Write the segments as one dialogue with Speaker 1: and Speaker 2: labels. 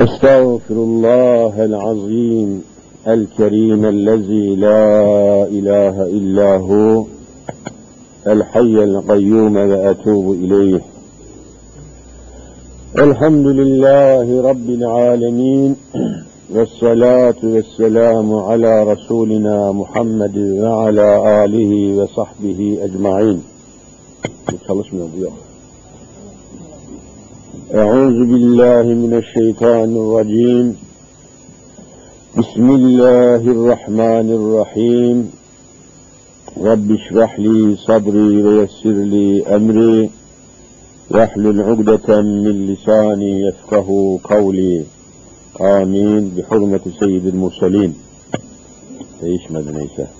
Speaker 1: أستغفر الله العظيم الكريم الذي لا إله إلا هو الحي القيوم وأتوب إليه الحمد لله رب العالمين والصلاة والسلام على رسولنا محمد وعلى آله وصحبه yok. أعوذ بالله من الشيطان الرجيم. بسم الله الرحمن الرحيم. رب اشرح لي صدري ويسر لي أمري. واحلل عقدة من لساني يفقه قولي. آمين. بحرمة سيد المرسلين. değişmedi neyse.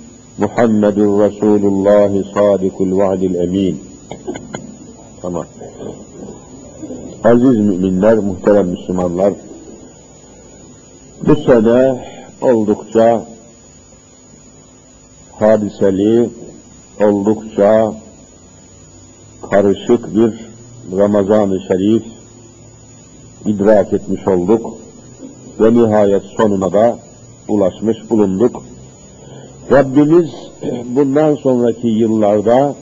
Speaker 1: محمد رسول الله صادق الوعد الأمين Tamam. Aziz müminler, muhterem Müslümanlar, bu sene oldukça hadiseli, oldukça karışık bir Ramazan-ı Şerif idrak etmiş olduk ve nihayet sonuna da ulaşmış bulunduk. Rabbimiz bundan sonraki yıllarda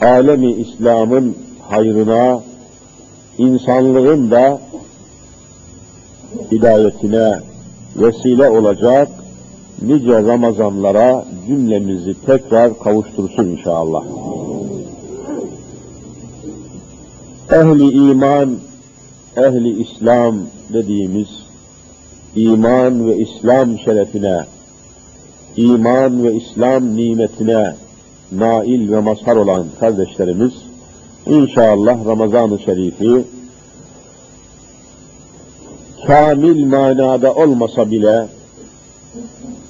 Speaker 1: alemi İslam'ın hayrına, insanlığın da hidayetine vesile olacak nice Ramazanlara cümlemizi tekrar kavuştursun inşallah. Ehli iman, ehli İslam dediğimiz iman ve İslam şerefine, iman ve İslam nimetine nail ve mazhar olan kardeşlerimiz, inşallah Ramazan-ı Şerif'i kamil manada olmasa bile,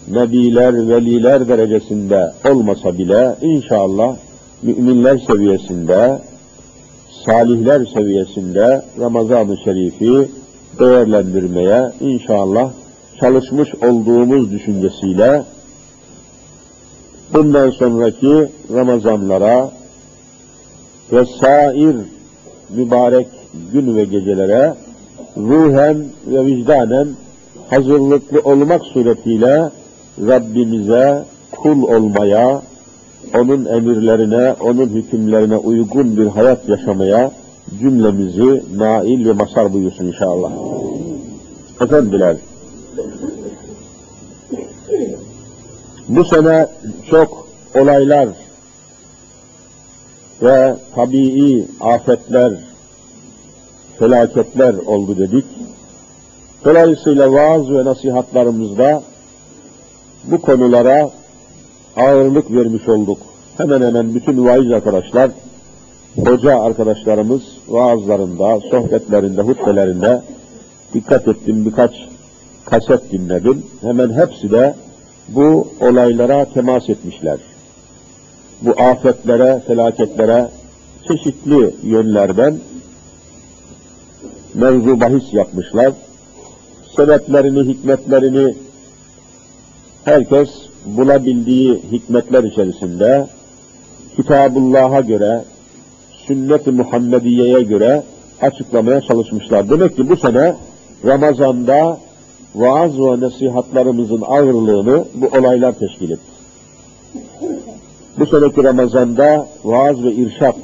Speaker 1: nebiler, veliler derecesinde olmasa bile, inşallah müminler seviyesinde, salihler seviyesinde Ramazan-ı Şerif'i değerlendirmeye inşallah çalışmış olduğumuz düşüncesiyle bundan sonraki Ramazanlara ve sair mübarek gün ve gecelere ruhen ve vicdanen hazırlıklı olmak suretiyle Rabbimize kul olmaya, onun emirlerine, onun hükümlerine uygun bir hayat yaşamaya cümlemizi nail ve masar buyursun inşallah. Efendiler, bu sene çok olaylar ve tabii afetler, felaketler oldu dedik. Dolayısıyla vaaz ve nasihatlarımızda bu konulara ağırlık vermiş olduk. Hemen hemen bütün vaiz arkadaşlar, hoca arkadaşlarımız vaazlarında, sohbetlerinde, hutbelerinde dikkat ettim birkaç kaset dinledim. Hemen hepsi de bu olaylara temas etmişler. Bu afetlere, felaketlere çeşitli yönlerden mevzu bahis yapmışlar. Sebeplerini, hikmetlerini herkes bulabildiği hikmetler içerisinde Kitabullah'a göre, sünnet-i Muhammediye'ye göre açıklamaya çalışmışlar. Demek ki bu sene Ramazan'da vaaz ve nasihatlarımızın ağırlığını bu olaylar teşkil etti. Bu seneki Ramazan'da vaaz ve irşat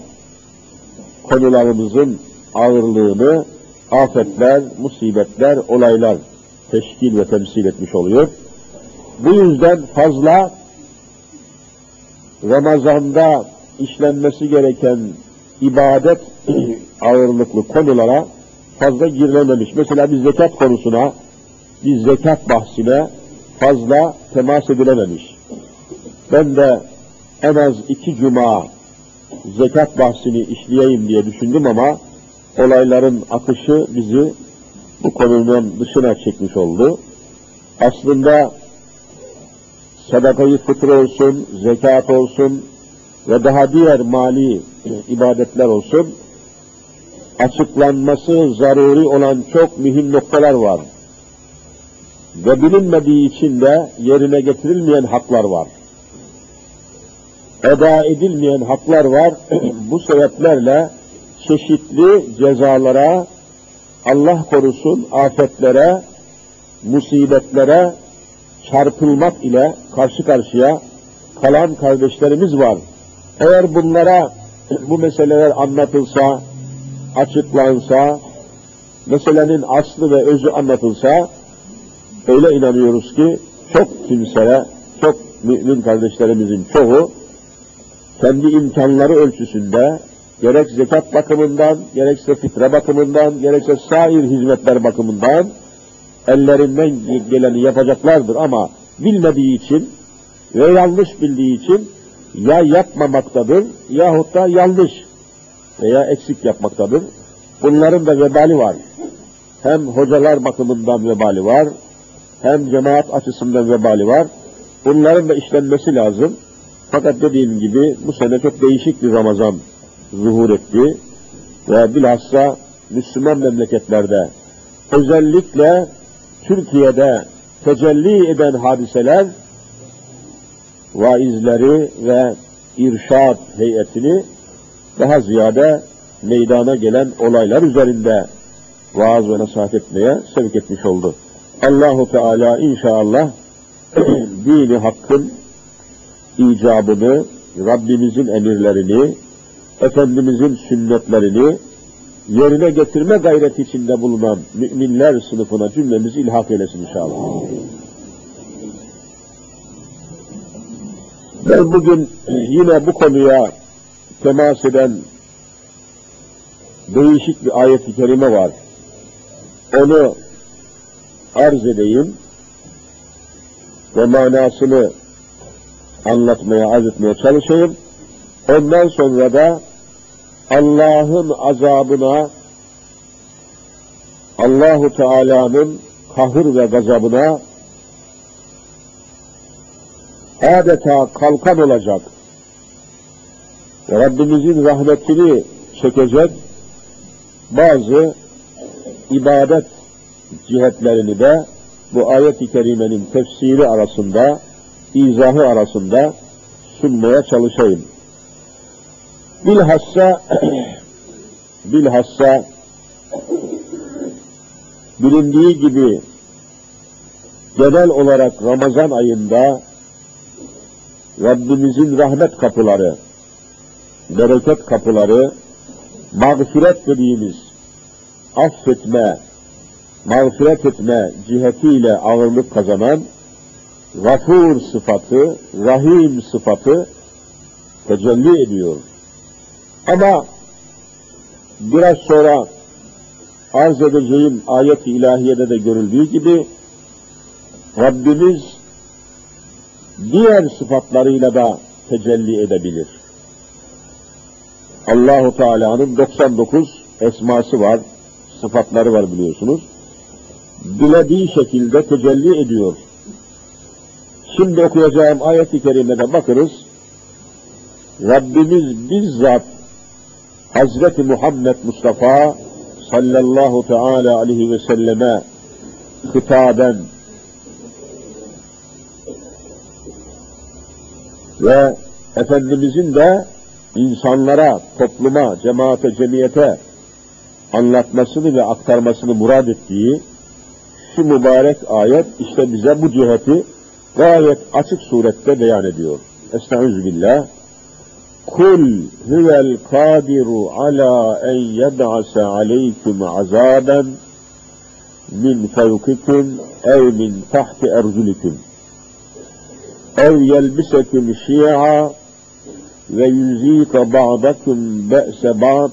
Speaker 1: konularımızın ağırlığını afetler, musibetler, olaylar teşkil ve temsil etmiş oluyor. Bu yüzden fazla Ramazan'da işlenmesi gereken ibadet ağırlıklı konulara fazla girilememiş. Mesela bir zekat konusuna, bir zekat bahsine fazla temas edilememiş. Ben de en az iki cuma zekat bahsini işleyeyim diye düşündüm ama olayların akışı bizi bu konunun dışına çekmiş oldu. Aslında sadakayı fıtır olsun, zekat olsun ve daha diğer mali ibadetler olsun, açıklanması zaruri olan çok mühim noktalar var. Ve bilinmediği için de yerine getirilmeyen haklar var. Eda edilmeyen haklar var. Bu sebeplerle çeşitli cezalara, Allah korusun afetlere, musibetlere çarpılmak ile karşı karşıya kalan kardeşlerimiz var. Eğer bunlara bu meseleler anlatılsa, açıklansa, meselenin aslı ve özü anlatılsa, öyle inanıyoruz ki çok kimseye, çok mümin kardeşlerimizin çoğu kendi imkanları ölçüsünde gerek zekat bakımından, gerekse fitre bakımından, gerekse sair hizmetler bakımından ellerinden geleni yapacaklardır ama bilmediği için ve yanlış bildiği için ya yapmamaktadır yahut da yanlış veya eksik yapmaktadır. Bunların da vebali var. Hem hocalar bakımından vebali var, hem cemaat açısından vebali var. Bunların da işlenmesi lazım. Fakat dediğim gibi bu sene çok değişik bir Ramazan zuhur etti ve bilhassa Müslüman memleketlerde özellikle Türkiye'de tecelli eden hadiseler vaizleri ve irşad heyetini daha ziyade meydana gelen olaylar üzerinde vaaz ve nasihat etmeye sevk etmiş oldu. Allahu Teala inşallah dini hakkın icabını, Rabbimizin emirlerini, Efendimizin sünnetlerini yerine getirme gayreti içinde bulunan müminler sınıfına cümlemizi ilhak eylesin inşallah. Ben bugün yine bu konuya temas eden değişik bir ayet-i kerime var. Onu arz edeyim ve manasını anlatmaya, arz etmeye çalışayım. Ondan sonra da Allah'ın azabına, Allahu Teala'nın kahır ve gazabına adeta kalkan olacak. Rabbimizin rahmetini çekecek bazı ibadet cihetlerini de bu ayet-i kerimenin tefsiri arasında, izahı arasında sunmaya çalışayım. Bilhassa bilhassa bilindiği gibi genel olarak Ramazan ayında Rabbimizin rahmet kapıları, bereket kapıları, mağfiret dediğimiz affetme, mağfiret etme cihetiyle ağırlık kazanan gafur sıfatı, rahim sıfatı tecelli ediyor. Ama biraz sonra arz edeceğim ayet-i ilahiyede de görüldüğü gibi Rabbimiz diğer sıfatlarıyla da tecelli edebilir. Allahu Teala'nın 99 esması var, sıfatları var biliyorsunuz. Dilediği şekilde tecelli ediyor. Şimdi okuyacağım ayet-i kerimede bakırız. Rabbimiz bizzat Hazreti Muhammed Mustafa sallallahu teala aleyhi ve selleme hitaben ve Efendimizin de insanlara, topluma, cemaate, cemiyete anlatmasını ve aktarmasını murad ettiği şu mübarek ayet işte bize bu ciheti gayet açık surette beyan ediyor. Estağfirullah. Kul huvel kadiru ala en yeb'ase aleykum azaben min fevkikum ev min tahti erzulikum ev yelbisekum şi'a ve yuzika ba'dakum be'se ba'd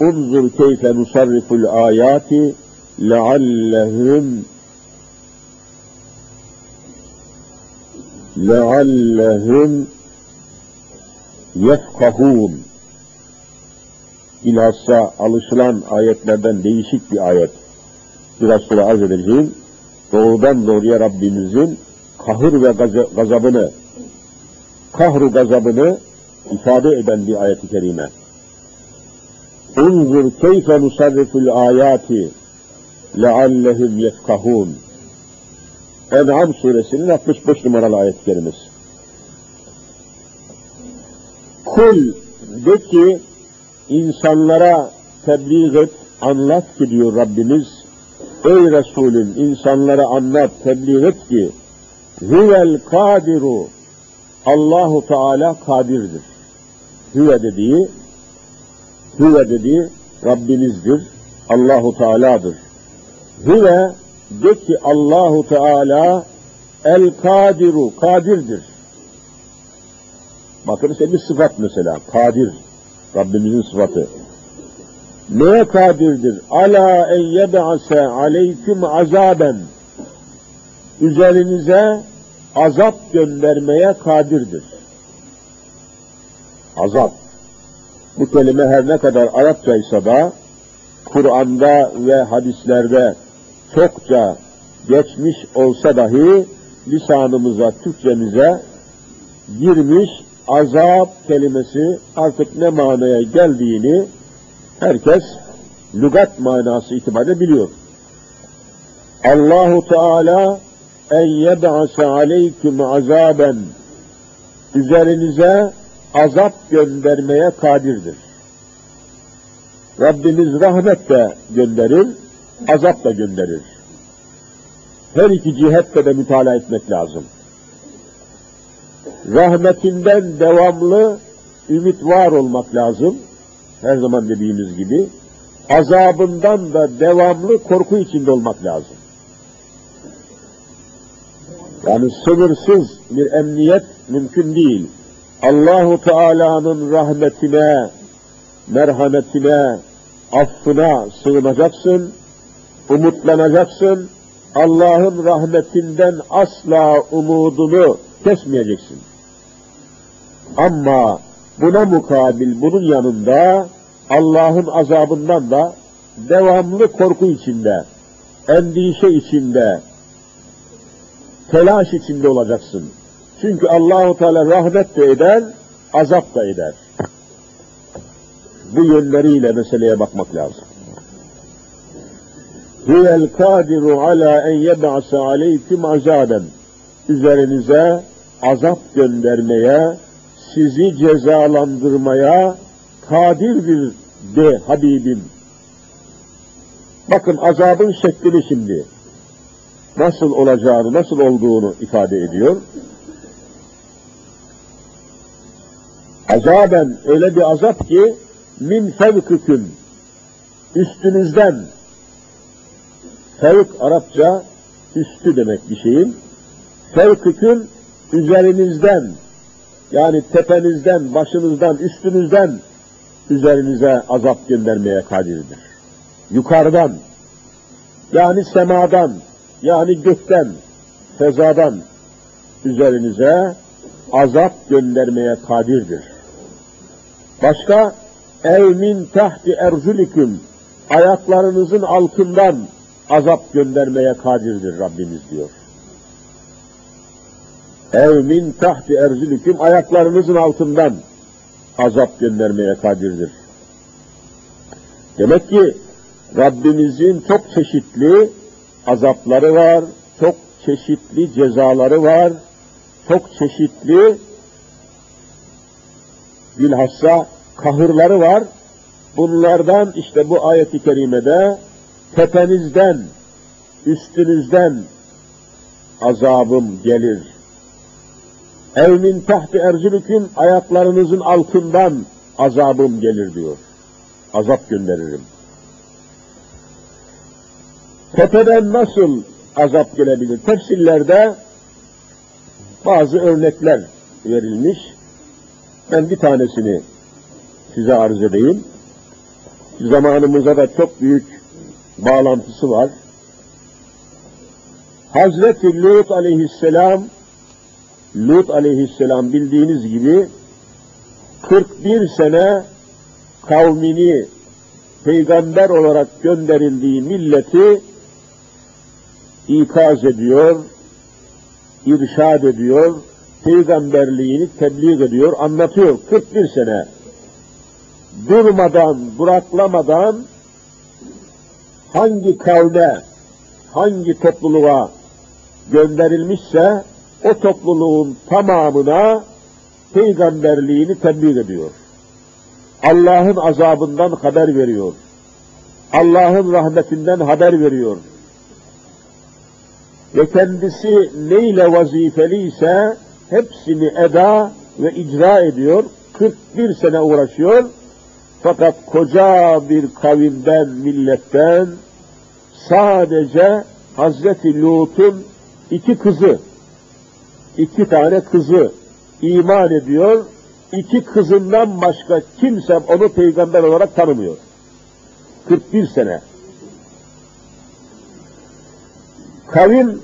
Speaker 1: unzur keyfe nusarriful ayati leallehum leallehum yefkahun bilhassa alışılan ayetlerden değişik bir ayet. biraz sonra arz edeceğim, doğrudan doğruya Rabbimizin kahır ve gaza- gazabını, kahru gazabını ifade eden bir ayet-i kerime. Unzur keyfe nusarriful ayati leallehum yefkahun. En'am suresinin 65 numaralı ayet-i kerimesi. Kul de ki insanlara tebliğ et, anlat ki diyor Rabbimiz. Ey Resulüm insanlara anlat, tebliğ et ki Huvel kadiru Allahu Teala kadirdir. Hüve dediği Hüve dediği Rabbinizdir. Allahu Teala'dır. Hüve de ki Allahu Teala el kadiru kadirdir. Bakın işte bir sıfat mesela. Kadir. Rabbimizin sıfatı. Neye kadirdir? Ala en yeb'ase aleyküm azaben. Üzerinize azap göndermeye kadirdir. Azap. Bu kelime her ne kadar Arapçaysa da Kur'an'da ve hadislerde çokça geçmiş olsa dahi lisanımıza, Türkçemize girmiş azap kelimesi artık ne manaya geldiğini herkes lügat manası itibariyle biliyor. Allahu Teala en yeb'ase aleyküm azaben üzerinize azap göndermeye kadirdir. Rabbimiz rahmet de gönderir, azap da gönderir. Her iki cihette de mütalaa etmek lazım. Rahmetinden devamlı ümit var olmak lazım. Her zaman dediğimiz gibi. Azabından da devamlı korku içinde olmak lazım. Yani sınırsız bir emniyet mümkün değil. Allahu Teala'nın rahmetine, merhametine, affına sığınacaksın, umutlanacaksın. Allah'ın rahmetinden asla umudunu kesmeyeceksin. Ama buna mukabil bunun yanında Allah'ın azabından da devamlı korku içinde, endişe içinde, telaş içinde olacaksın. Çünkü Allahu Teala rahmet de eder, azap da eder. Bu yönleriyle meseleye bakmak lazım. Huvel kadiru ala en yeb'ase aleyküm azaben. Üzerinize azap göndermeye, sizi cezalandırmaya kadirdir de Habibim. Bakın azabın şeklini şimdi nasıl olacağını, nasıl olduğunu ifade ediyor. Azaben öyle bir azap ki min fevküküm üstünüzden fevk Arapça üstü demek bir şeyin fevküküm üzerinizden yani tepenizden, başınızdan, üstünüzden üzerinize azap göndermeye kadirdir. Yukarıdan, yani semadan, yani gökten, fezadan üzerinize azap göndermeye kadirdir. Başka, ev min tahti erzuliküm, ayaklarınızın altından azap göndermeye kadirdir Rabbimiz diyor. Ev min tahti erzuliküm, ayaklarınızın altından azap göndermeye kadirdir. Demek ki Rabbimizin çok çeşitli azapları var, çok çeşitli cezaları var, çok çeşitli bilhassa kahırları var. Bunlardan işte bu ayeti kerimede tepenizden, üstünüzden azabım gelir. Ev min tahti erzülüküm ayaklarınızın altından azabım gelir diyor. Azap gönderirim. Tepeden nasıl azap gelebilir? Tefsirlerde bazı örnekler verilmiş. Ben bir tanesini size arz edeyim. Zamanımıza da çok büyük bağlantısı var. Hazreti Lut aleyhisselam Lut aleyhisselam bildiğiniz gibi 41 sene kavmini peygamber olarak gönderildiği milleti ikaz ediyor, irşad ediyor, peygamberliğini tebliğ ediyor, anlatıyor 41 sene. Durmadan, duraklamadan hangi kavme, hangi topluluğa gönderilmişse o topluluğun tamamına peygamberliğini tebliğ ediyor. Allah'ın azabından haber veriyor. Allah'ın rahmetinden haber veriyor. Ve kendisi neyle vazifeli ise hepsini eda ve icra ediyor. 41 sene uğraşıyor. Fakat koca bir kavimden, milletten sadece Hazreti Lut'un iki kızı, iki tane kızı iman ediyor. İki kızından başka kimse onu peygamber olarak tanımıyor. 41 sene. Kavim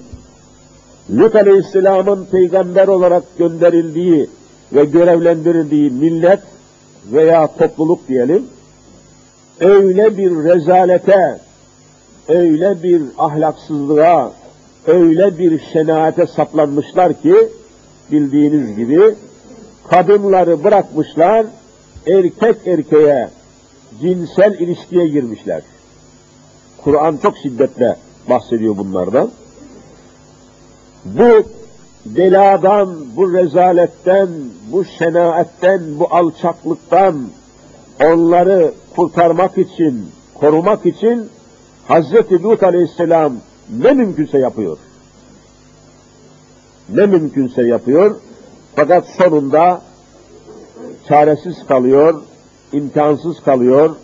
Speaker 1: Lut Aleyhisselam'ın peygamber olarak gönderildiği ve görevlendirildiği millet veya topluluk diyelim, öyle bir rezalete, öyle bir ahlaksızlığa, öyle bir şenaate saplanmışlar ki, bildiğiniz gibi, kadınları bırakmışlar, erkek erkeğe cinsel ilişkiye girmişler. Kur'an çok şiddetle bahsediyor bunlardan. Bu beladan, bu rezaletten, bu şenaatten, bu alçaklıktan onları kurtarmak için, korumak için Hazreti Lut Aleyhisselam ne mümkünse yapıyor. Ne mümkünse yapıyor. Fakat sonunda çaresiz kalıyor, imkansız kalıyor.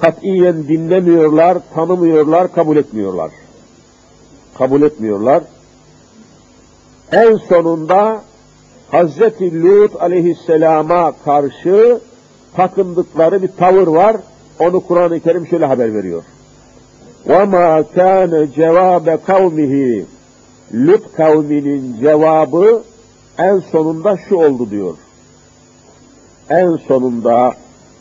Speaker 1: Katiyen dinlemiyorlar, tanımıyorlar, kabul etmiyorlar. Kabul etmiyorlar En sonunda Hazreti Lut aleyhisselama karşı takındıkları bir tavır var. Onu Kur'an-ı Kerim şöyle haber veriyor. وَمَا كَانَ جَوَابَ قَوْمِهِ Lut kavminin cevabı en sonunda şu oldu diyor. En sonunda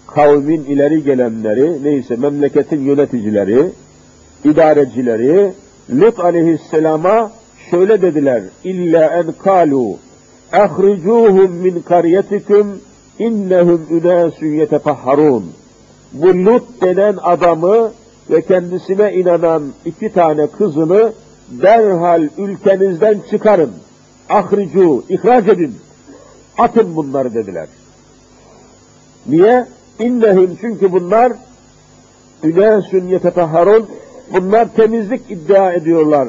Speaker 1: kavmin ileri gelenleri, neyse memleketin yöneticileri, idarecileri, Lut aleyhisselama şöyle dediler. İlla en kalu ahricuhum min karyetikum innehum ünasun yetefahharun. Bu Lut denen adamı ve kendisine inanan iki tane kızını derhal ülkenizden çıkarın. Ahricu, ihraç edin. Atın bunları dediler. Niye? İnnehum çünkü bunlar ünasun yetefahharun bunlar temizlik iddia ediyorlar.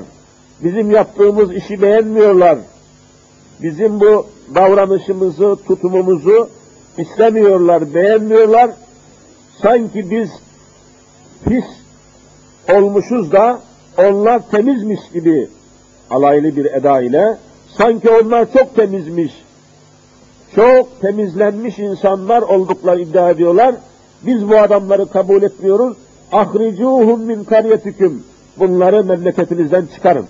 Speaker 1: Bizim yaptığımız işi beğenmiyorlar. Bizim bu davranışımızı, tutumumuzu istemiyorlar, beğenmiyorlar. Sanki biz pis olmuşuz da onlar temizmiş gibi alaylı bir eda ile sanki onlar çok temizmiş, çok temizlenmiş insanlar oldukları iddia ediyorlar. Biz bu adamları kabul etmiyoruz. Ahricuhum min karyetikum. Bunları memleketinizden çıkarın.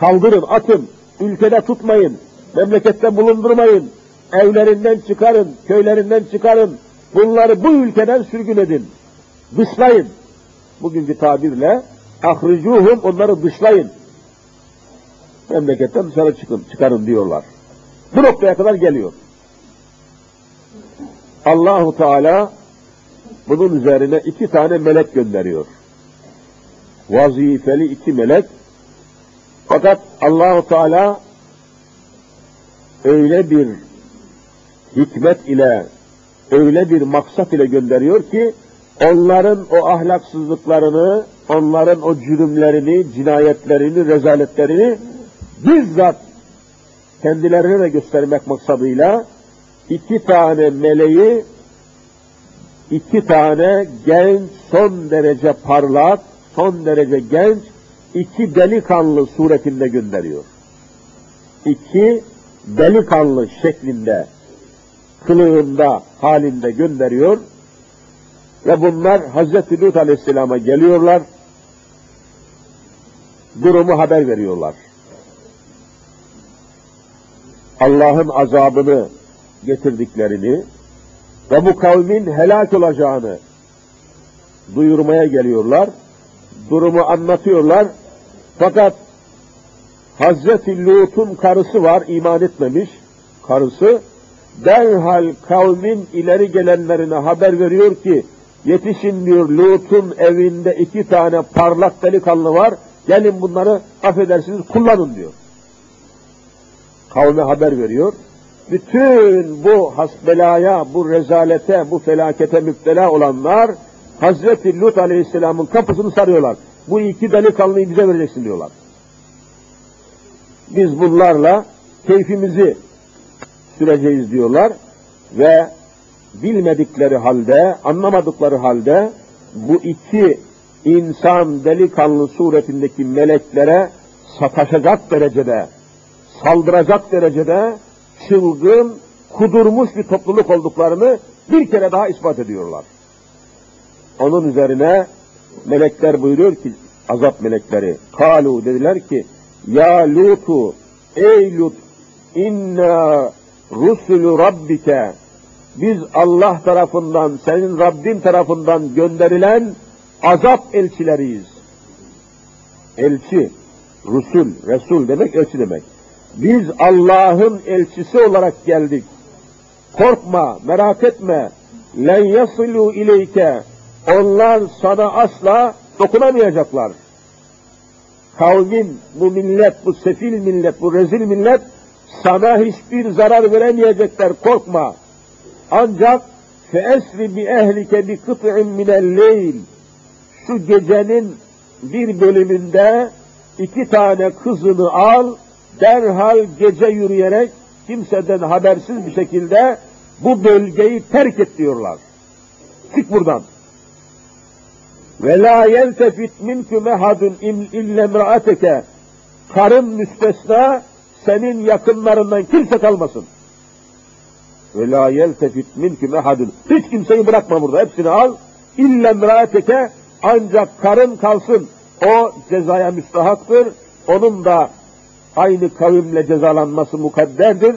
Speaker 1: Kaldırın, atın, ülkede tutmayın, memlekette bulundurmayın, evlerinden çıkarın, köylerinden çıkarın, bunları bu ülkeden sürgün edin, dışlayın. Bugünkü tabirle ahricuhum onları dışlayın. Memleketten dışarı çıkın, çıkarın diyorlar. Bu noktaya kadar geliyor. Allahu Teala bunun üzerine iki tane melek gönderiyor. Vazifeli iki melek fakat Allahu Teala öyle bir hikmet ile, öyle bir maksat ile gönderiyor ki, onların o ahlaksızlıklarını, onların o cürümlerini, cinayetlerini, rezaletlerini bizzat kendilerine de göstermek maksadıyla iki tane meleği, iki tane genç, son derece parlak, son derece genç iki delikanlı suretinde gönderiyor. İki delikanlı şeklinde, kılığında, halinde gönderiyor. Ve bunlar Hazreti Lut Aleyhisselam'a geliyorlar. Durumu haber veriyorlar. Allah'ın azabını getirdiklerini ve bu kavmin helak olacağını duyurmaya geliyorlar. Durumu anlatıyorlar Fakat Hazreti Lut'un karısı var, iman etmemiş karısı. Derhal kavmin ileri gelenlerine haber veriyor ki, yetişin diyor Lut'un evinde iki tane parlak delikanlı var, gelin bunları affedersiniz kullanın diyor. Kavme haber veriyor. Bütün bu hasbelaya, bu rezalete, bu felakete müptela olanlar Hazreti Lut Aleyhisselam'ın kapısını sarıyorlar. Bu iki delikanlıyı bize vereceksin diyorlar. Biz bunlarla keyfimizi süreceğiz diyorlar ve bilmedikleri halde, anlamadıkları halde bu iki insan delikanlı suretindeki meleklere sataşacak derecede, saldıracak derecede çılgın, kudurmuş bir topluluk olduklarını bir kere daha ispat ediyorlar. Onun üzerine melekler buyuruyor ki, azap melekleri, kalu dediler ki, ya Lutu, ey Lut, inna rusulü rabbike, biz Allah tarafından, senin Rabbin tarafından gönderilen azap elçileriyiz. Elçi, Rusul, Resul demek elçi demek. Biz Allah'ın elçisi olarak geldik. Korkma, merak etme. Len yasilu ileyke. Onlar sana asla dokunamayacaklar. Kavmin, bu millet, bu sefil millet, bu rezil millet sana hiçbir zarar veremeyecekler, korkma. Ancak feesri bi ehlike bi kıt'in minel leyl. Şu gecenin bir bölümünde iki tane kızını al, derhal gece yürüyerek kimseden habersiz bir şekilde bu bölgeyi terk et diyorlar. Çık buradan. Ve la yeltefit minkü mehadun ille mraateke. Karın müstesna senin yakınlarından kimse kalmasın. Ve la yeltefit minkü mehadun. Hiç kimseyi bırakma burada. Hepsini al. İlle mraateke ancak karın kalsın. O cezaya müstahaktır. Onun da aynı kavimle cezalanması mukadderdir.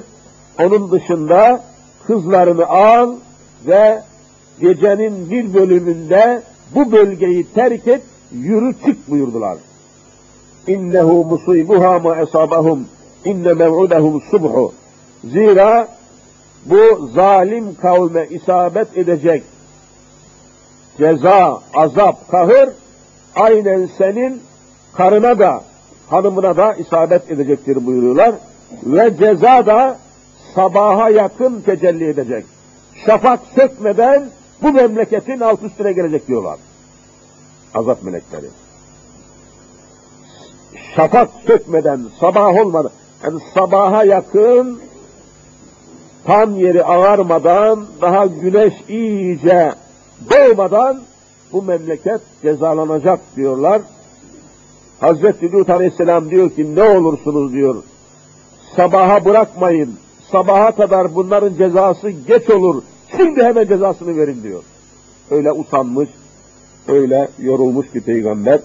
Speaker 1: Onun dışında kızlarını al ve gecenin bir bölümünde bu bölgeyi terk et, yürü çık buyurdular. İnnehu musibuha ma esabahum inne mev'udahum subhu. Zira bu zalim kavme isabet edecek ceza, azap, kahır aynen senin karına da hanımına da isabet edecektir buyuruyorlar. Ve ceza da sabaha yakın tecelli edecek. Şafak sökmeden bu memleketin alt üstüne gelecek diyorlar. Azap melekleri. Şafak sökmeden, sabah olmadan, yani sabaha yakın tam yeri ağarmadan, daha güneş iyice doğmadan bu memleket cezalanacak diyorlar. Hazreti Lut Aleyhisselam diyor ki ne olursunuz diyor. Sabaha bırakmayın. Sabaha kadar bunların cezası geç olur. Şimdi hemen cezasını verin diyor. Öyle usanmış, öyle yorulmuş ki peygamber.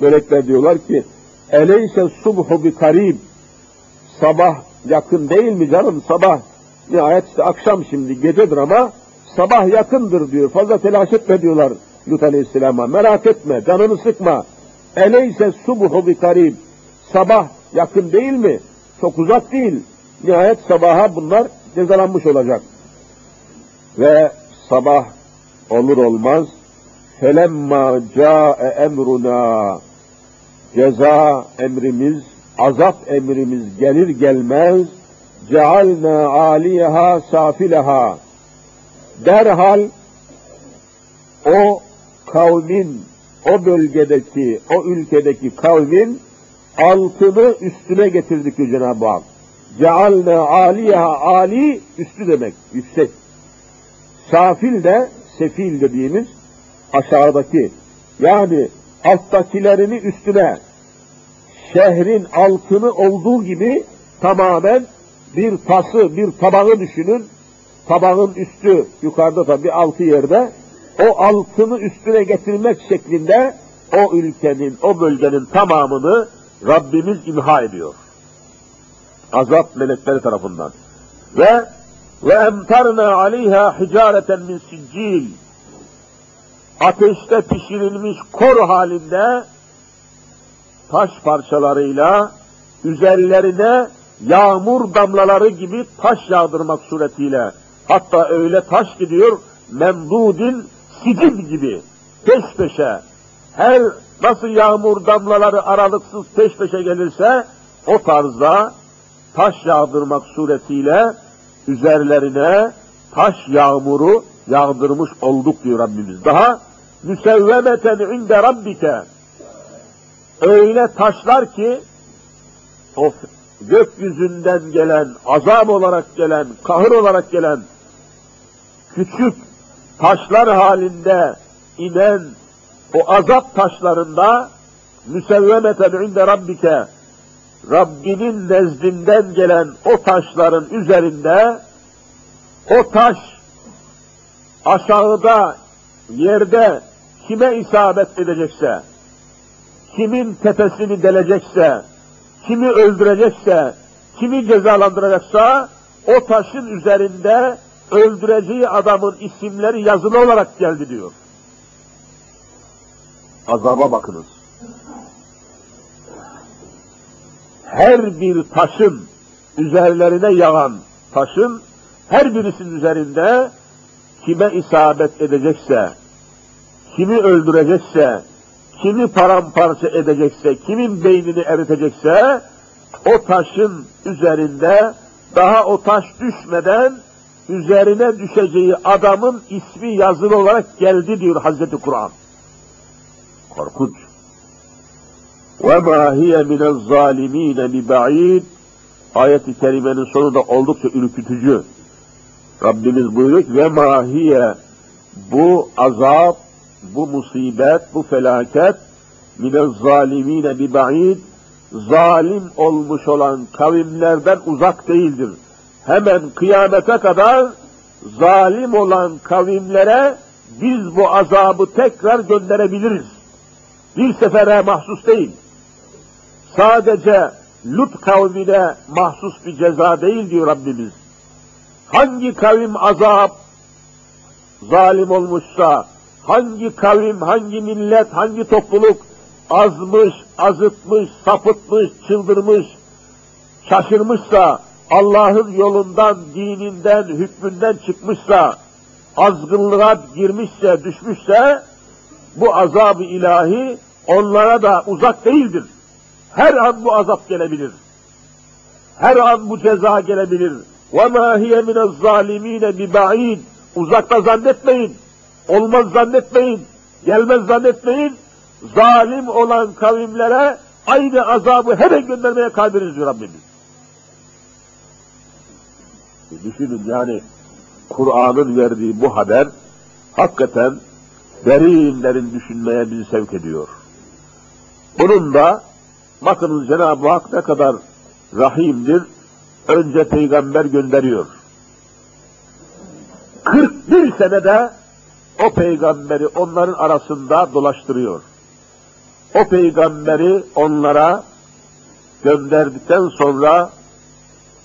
Speaker 1: Melekler diyorlar ki Eleyse subhu bi karib Sabah yakın değil mi canım? Sabah nihayet işte akşam şimdi gecedir ama sabah yakındır diyor. Fazla telaş etme diyorlar Lut Aleyhisselam'a. Merak etme, canını sıkma. Eleyse subhu bi karib. Sabah yakın değil mi? Çok uzak değil. Nihayet sabaha bunlar cezalanmış olacak. Ve sabah olur olmaz felemma ca'e emruna ceza emrimiz, azap emrimiz gelir gelmez cealna aliyeha safileha derhal o kavmin o bölgedeki, o ülkedeki kavmin altını üstüne getirdik Cenab-ı Hak. Cealne aliha ali üstü demek, yüksek. Safil de, sefil dediğimiz aşağıdaki, yani alttakilerini üstüne, şehrin altını olduğu gibi tamamen bir tası, bir tabağı düşünün. Tabağın üstü yukarıda tabi altı yerde o altını üstüne getirmek şeklinde o ülkenin, o bölgenin tamamını Rabbimiz imha ediyor. Azap melekleri tarafından. Ve ve emtarna aleyha hicareten min siccil. Ateşte pişirilmiş kor halinde taş parçalarıyla üzerlerine yağmur damlaları gibi taş yağdırmak suretiyle hatta öyle taş gidiyor memdudin sicil gibi peş peşe. Her nasıl yağmur damlaları aralıksız peş peşe gelirse o tarzda taş yağdırmak suretiyle üzerlerine taş yağmuru yağdırmış olduk diyor Rabbimiz. Daha müsevvemeten inde rabbike öyle taşlar ki o gökyüzünden gelen, azap olarak gelen, kahır olarak gelen küçük taşlar halinde inen o azap taşlarında müsevvemeten inde rabbike Rabbinin nezdinden gelen o taşların üzerinde o taş aşağıda yerde kime isabet edecekse, kimin tepesini delecekse, kimi öldürecekse, kimi cezalandıracaksa o taşın üzerinde öldüreceği adamın isimleri yazılı olarak geldi diyor. Azaba bakınız. Her bir taşın üzerlerine yağan taşın her birisinin üzerinde kime isabet edecekse, kimi öldürecekse, kimi paramparça edecekse, kimin beynini eritecekse, o taşın üzerinde daha o taş düşmeden üzerine düşeceği adamın ismi yazılı olarak geldi diyor Hazreti Kur'an. Korkunç. Ve ma hiye minez zalimine bi ayeti kerimenin sonu da oldukça ürkütücü. Rabbimiz buyuruyor ki ve mahiye bu azap, bu musibet, bu felaket mine zalimine bi zalim olmuş olan kavimlerden uzak değildir. Hemen kıyamete kadar zalim olan kavimlere biz bu azabı tekrar gönderebiliriz. Bir sefere mahsus değil. Sadece Lut kavmine mahsus bir ceza değil diyor Rabbimiz hangi kavim azap zalim olmuşsa, hangi kavim, hangi millet, hangi topluluk azmış, azıtmış, sapıtmış, çıldırmış, şaşırmışsa, Allah'ın yolundan, dininden, hükmünden çıkmışsa, azgınlığa girmişse, düşmüşse, bu azab-ı ilahi onlara da uzak değildir. Her an bu azap gelebilir. Her an bu ceza gelebilir. وَمَا هِيَ مِنَ الظَّالِم۪ينَ بِبَعِيدٍ Uzakta zannetmeyin, olmaz zannetmeyin, gelmez zannetmeyin. Zalim olan kavimlere aynı azabı hemen göndermeye kadiriz diyor Rabbimiz. E düşünün yani Kur'an'ın verdiği bu haber hakikaten derinlerin düşünmeye bizi sevk ediyor. Bunun da bakınız Cenab-ı Hak ne kadar rahimdir, önce peygamber gönderiyor. 41 senede o peygamberi onların arasında dolaştırıyor. O peygamberi onlara gönderdikten sonra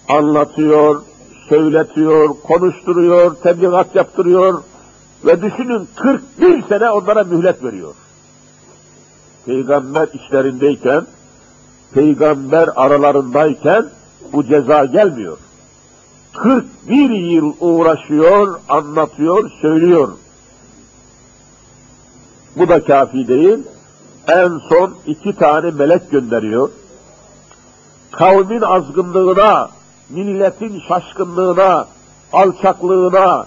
Speaker 1: anlatıyor, söyletiyor, konuşturuyor, tebliğat yaptırıyor ve düşünün 41 sene onlara mühlet veriyor. Peygamber işlerindeyken, peygamber aralarındayken bu ceza gelmiyor. 41 yıl uğraşıyor, anlatıyor, söylüyor. Bu da kafi değil. En son iki tane melek gönderiyor. Kavmin azgınlığına, milletin şaşkınlığına, alçaklığına,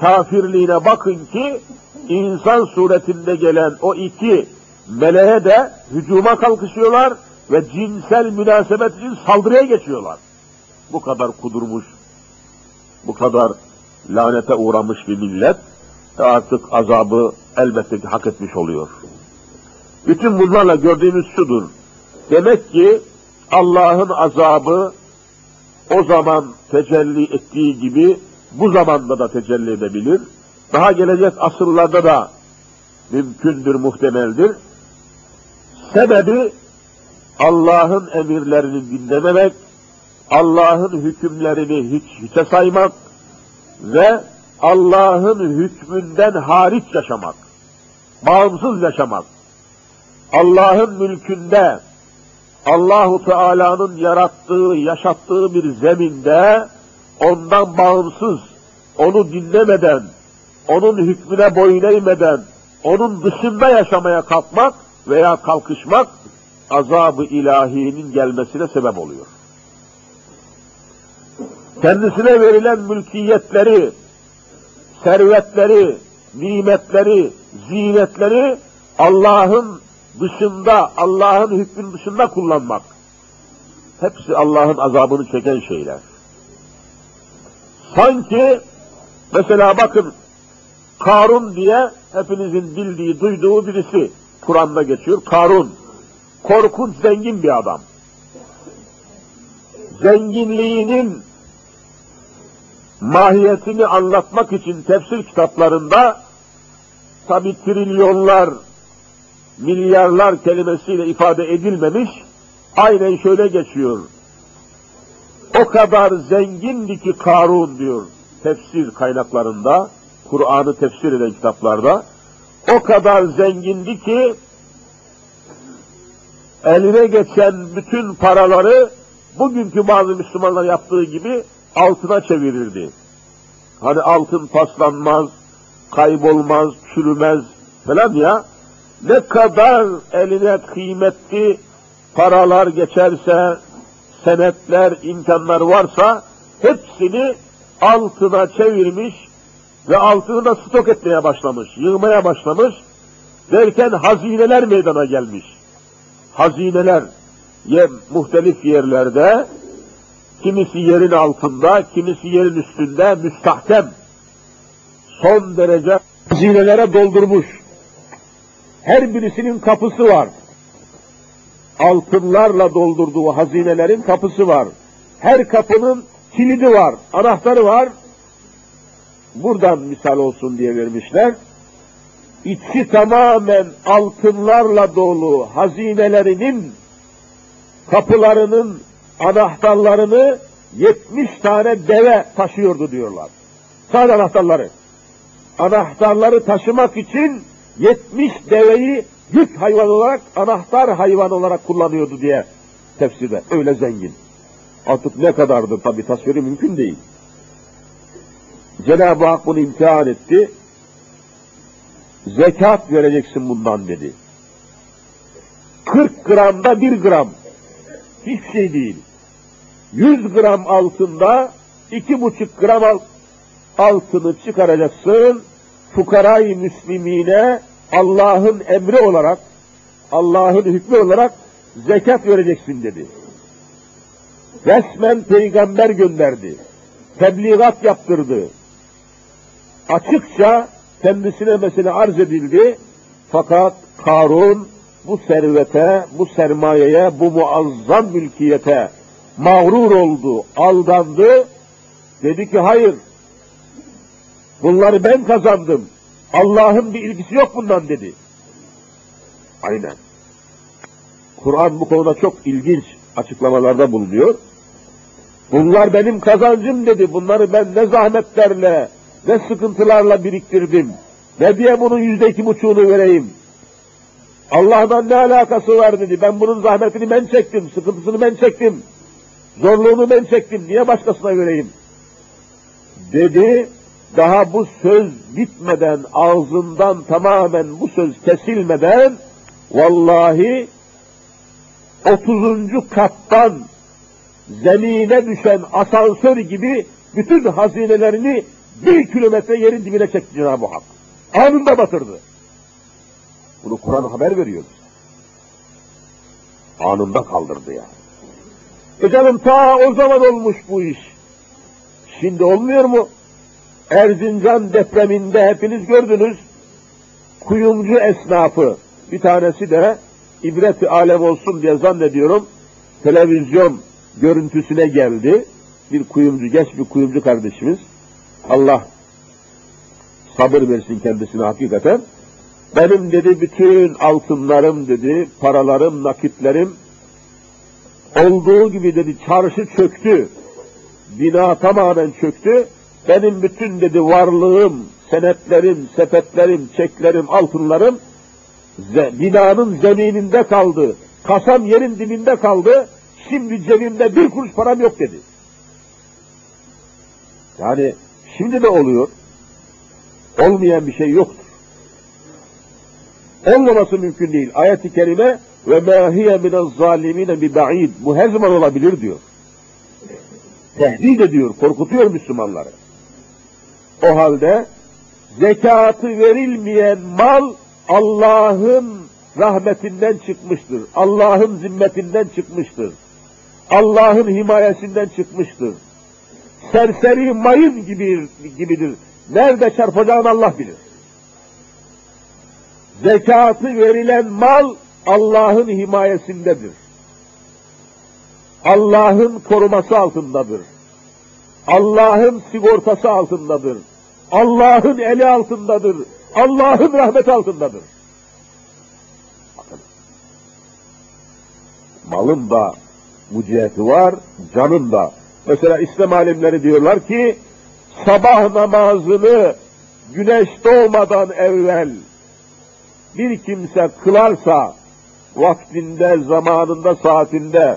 Speaker 1: kafirliğine bakın ki insan suretinde gelen o iki meleğe de hücuma kalkışıyorlar ve cinsel münasebet için saldırıya geçiyorlar. Bu kadar kudurmuş, bu kadar lanete uğramış bir millet artık azabı elbette ki hak etmiş oluyor. Bütün bunlarla gördüğümüz şudur. Demek ki Allah'ın azabı o zaman tecelli ettiği gibi bu zamanda da tecelli edebilir. Daha gelecek asırlarda da mümkündür, muhtemeldir. Sebebi Allah'ın emirlerini dinlememek, Allah'ın hükümlerini hiç hiçe saymak ve Allah'ın hükmünden hariç yaşamak, bağımsız yaşamak, Allah'ın mülkünde, Allahu Teala'nın yarattığı, yaşattığı bir zeminde ondan bağımsız, onu dinlemeden, onun hükmüne boyun eğmeden, onun dışında yaşamaya kalkmak veya kalkışmak azabı ilahinin gelmesine sebep oluyor. Kendisine verilen mülkiyetleri, servetleri, nimetleri, zinetleri Allah'ın dışında, Allah'ın hükmün dışında kullanmak. Hepsi Allah'ın azabını çeken şeyler. Sanki mesela bakın Karun diye hepinizin bildiği, duyduğu birisi Kur'an'da geçiyor. Karun. Korkunç zengin bir adam. Zenginliğinin mahiyetini anlatmak için tefsir kitaplarında tabi trilyonlar, milyarlar kelimesiyle ifade edilmemiş, aynen şöyle geçiyor. O kadar zengindi ki Karun diyor tefsir kaynaklarında, Kur'an'ı tefsir eden kitaplarda, o kadar zengindi ki eline geçen bütün paraları bugünkü bazı Müslümanlar yaptığı gibi altına çevirirdi. Hani altın paslanmaz, kaybolmaz, çürümez falan ya. Ne kadar eline kıymetli paralar geçerse, senetler, imkanlar varsa hepsini altına çevirmiş ve altını da stok etmeye başlamış, yığmaya başlamış. Derken hazineler meydana gelmiş. Hazineler ye, muhtelif yerlerde, kimisi yerin altında, kimisi yerin üstünde müstahkem. Son derece hazinelere doldurmuş. Her birisinin kapısı var. Altınlarla doldurduğu hazinelerin kapısı var. Her kapının kilidi var, anahtarı var. Buradan misal olsun diye vermişler. İçi tamamen altınlarla dolu hazinelerinin kapılarının anahtarlarını 70 tane deve taşıyordu diyorlar. Sadece anahtarları. Anahtarları taşımak için 70 deveyi yük hayvan olarak, anahtar hayvan olarak kullanıyordu diye tefsirde. Öyle zengin. Artık ne kadardır tabi tasviri mümkün değil. Cenab-ı Hak bunu imtihan etti. Zekat vereceksin bundan dedi. 40 gramda 1 gram. Hiçbir şey değil. 100 gram altında 2,5 gram altını çıkaracaksın. Fukarayı müslimine Allah'ın emri olarak, Allah'ın hükmü olarak zekat vereceksin dedi. Resmen peygamber gönderdi. Tebliğat yaptırdı. Açıkça kendisine mesele arz edildi. Fakat Karun bu servete, bu sermayeye, bu muazzam mülkiyete mağrur oldu, aldandı. Dedi ki hayır, bunları ben kazandım. Allah'ın bir ilgisi yok bundan dedi. Aynen. Kur'an bu konuda çok ilginç açıklamalarda bulunuyor. Bunlar benim kazancım dedi. Bunları ben ne zahmetlerle, ne sıkıntılarla biriktirdim. Ne diye bunun yüzde iki buçuğunu vereyim. Allah'dan ne alakası var dedi. Ben bunun zahmetini ben çektim, sıkıntısını ben çektim. Zorluğunu ben çektim. Niye başkasına vereyim? Dedi. Daha bu söz bitmeden, ağzından tamamen bu söz kesilmeden, vallahi 30. kattan zemine düşen asansör gibi bütün hazinelerini bir kilometre yerin dibine çekti Cenab-ı Hak. Anında batırdı. Bunu Kur'an haber veriyor Anında kaldırdı yani. E canım ta o zaman olmuş bu iş. Şimdi olmuyor mu? Erzincan depreminde hepiniz gördünüz. Kuyumcu esnafı bir tanesi de ibret alem olsun diye zannediyorum televizyon görüntüsüne geldi. Bir kuyumcu, geç bir kuyumcu kardeşimiz. Allah sabır versin kendisine hakikaten. Benim dedi bütün altınlarım dedi, paralarım, nakitlerim olduğu gibi dedi çarşı çöktü. Bina tamamen çöktü. Benim bütün dedi varlığım, senetlerim, sepetlerim, çeklerim, altınlarım binanın zemininde kaldı. Kasam yerin dibinde kaldı, şimdi cebimde bir kuruş param yok dedi. Yani şimdi de oluyor. Olmayan bir şey yoktur. Olmaması mümkün değil. Ayet-i kerime ve mâ hiye zâlimîne bi ba'id. Bu her zaman olabilir diyor. Tehdit ediyor, korkutuyor Müslümanları. O halde zekatı verilmeyen mal Allah'ın rahmetinden çıkmıştır. Allah'ın zimmetinden çıkmıştır. Allah'ın himayesinden çıkmıştır. Serseri mayın gibi, gibidir. Nerede çarpacağını Allah bilir. Zekatı verilen mal Allah'ın himayesindedir. Allah'ın koruması altındadır. Allah'ın sigortası altındadır. Allah'ın eli altındadır. Allah'ın rahmeti altındadır. Malın da müciheti var, canın da. Mesela İslam alimleri diyorlar ki, sabah namazını güneş doğmadan evvel bir kimse kılarsa, vaktinde, zamanında, saatinde,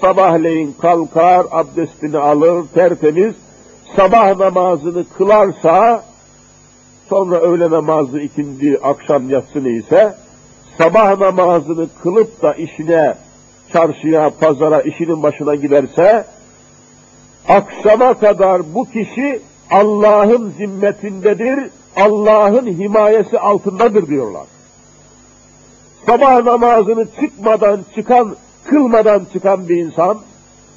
Speaker 1: sabahleyin kalkar, abdestini alır, tertemiz, sabah namazını kılarsa, sonra öğle namazı ikindi, akşam yatsını ise, sabah namazını kılıp da işine, çarşıya, pazara, işinin başına giderse, akşama kadar bu kişi Allah'ın zimmetindedir, Allah'ın himayesi altındadır diyorlar. Sabah namazını çıkmadan çıkan, kılmadan çıkan bir insan,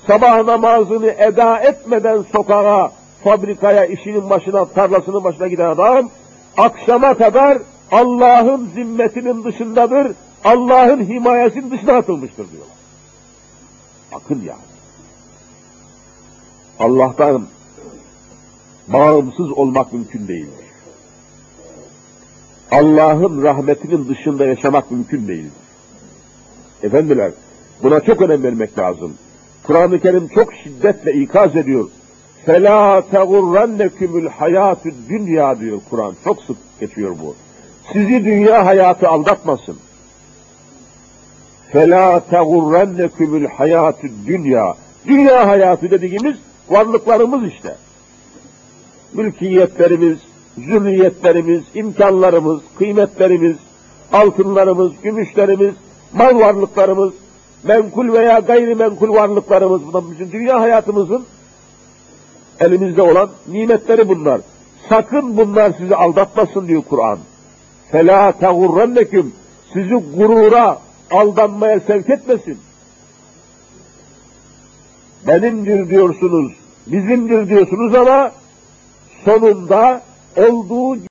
Speaker 1: sabah namazını eda etmeden sokağa, fabrikaya, işinin başına, tarlasının başına giden adam, akşama kadar Allah'ın zimmetinin dışındadır, Allah'ın himayesinin dışına atılmıştır diyorlar. Bakın yani. Allah'tan bağımsız olmak mümkün değildir. Allah'ın rahmetinin dışında yaşamak mümkün değildir. Efendiler, buna çok önem vermek lazım. Kur'an-ı Kerim çok şiddetle ikaz ediyor. فَلَا تَغُرَّنَّكُمُ الْحَيَاتُ dünya diyor Kur'an. Çok sık geçiyor bu. Sizi dünya hayatı aldatmasın. فَلَا تَغُرَّنَّكُمُ الْحَيَاتُ dünya. Dünya hayatı dediğimiz varlıklarımız işte. Mülkiyetlerimiz, zürriyetlerimiz, imkanlarımız, kıymetlerimiz, altınlarımız, gümüşlerimiz, mal varlıklarımız, menkul veya gayrimenkul varlıklarımız, bunlar bizim dünya hayatımızın elimizde olan nimetleri bunlar. Sakın bunlar sizi aldatmasın diyor Kur'an. فَلَا تَغُرَّنَّكُمْ Sizi gurura, aldanmaya sevk etmesin. Benimdir diyorsunuz, bizimdir diyorsunuz ama sonunda olduğu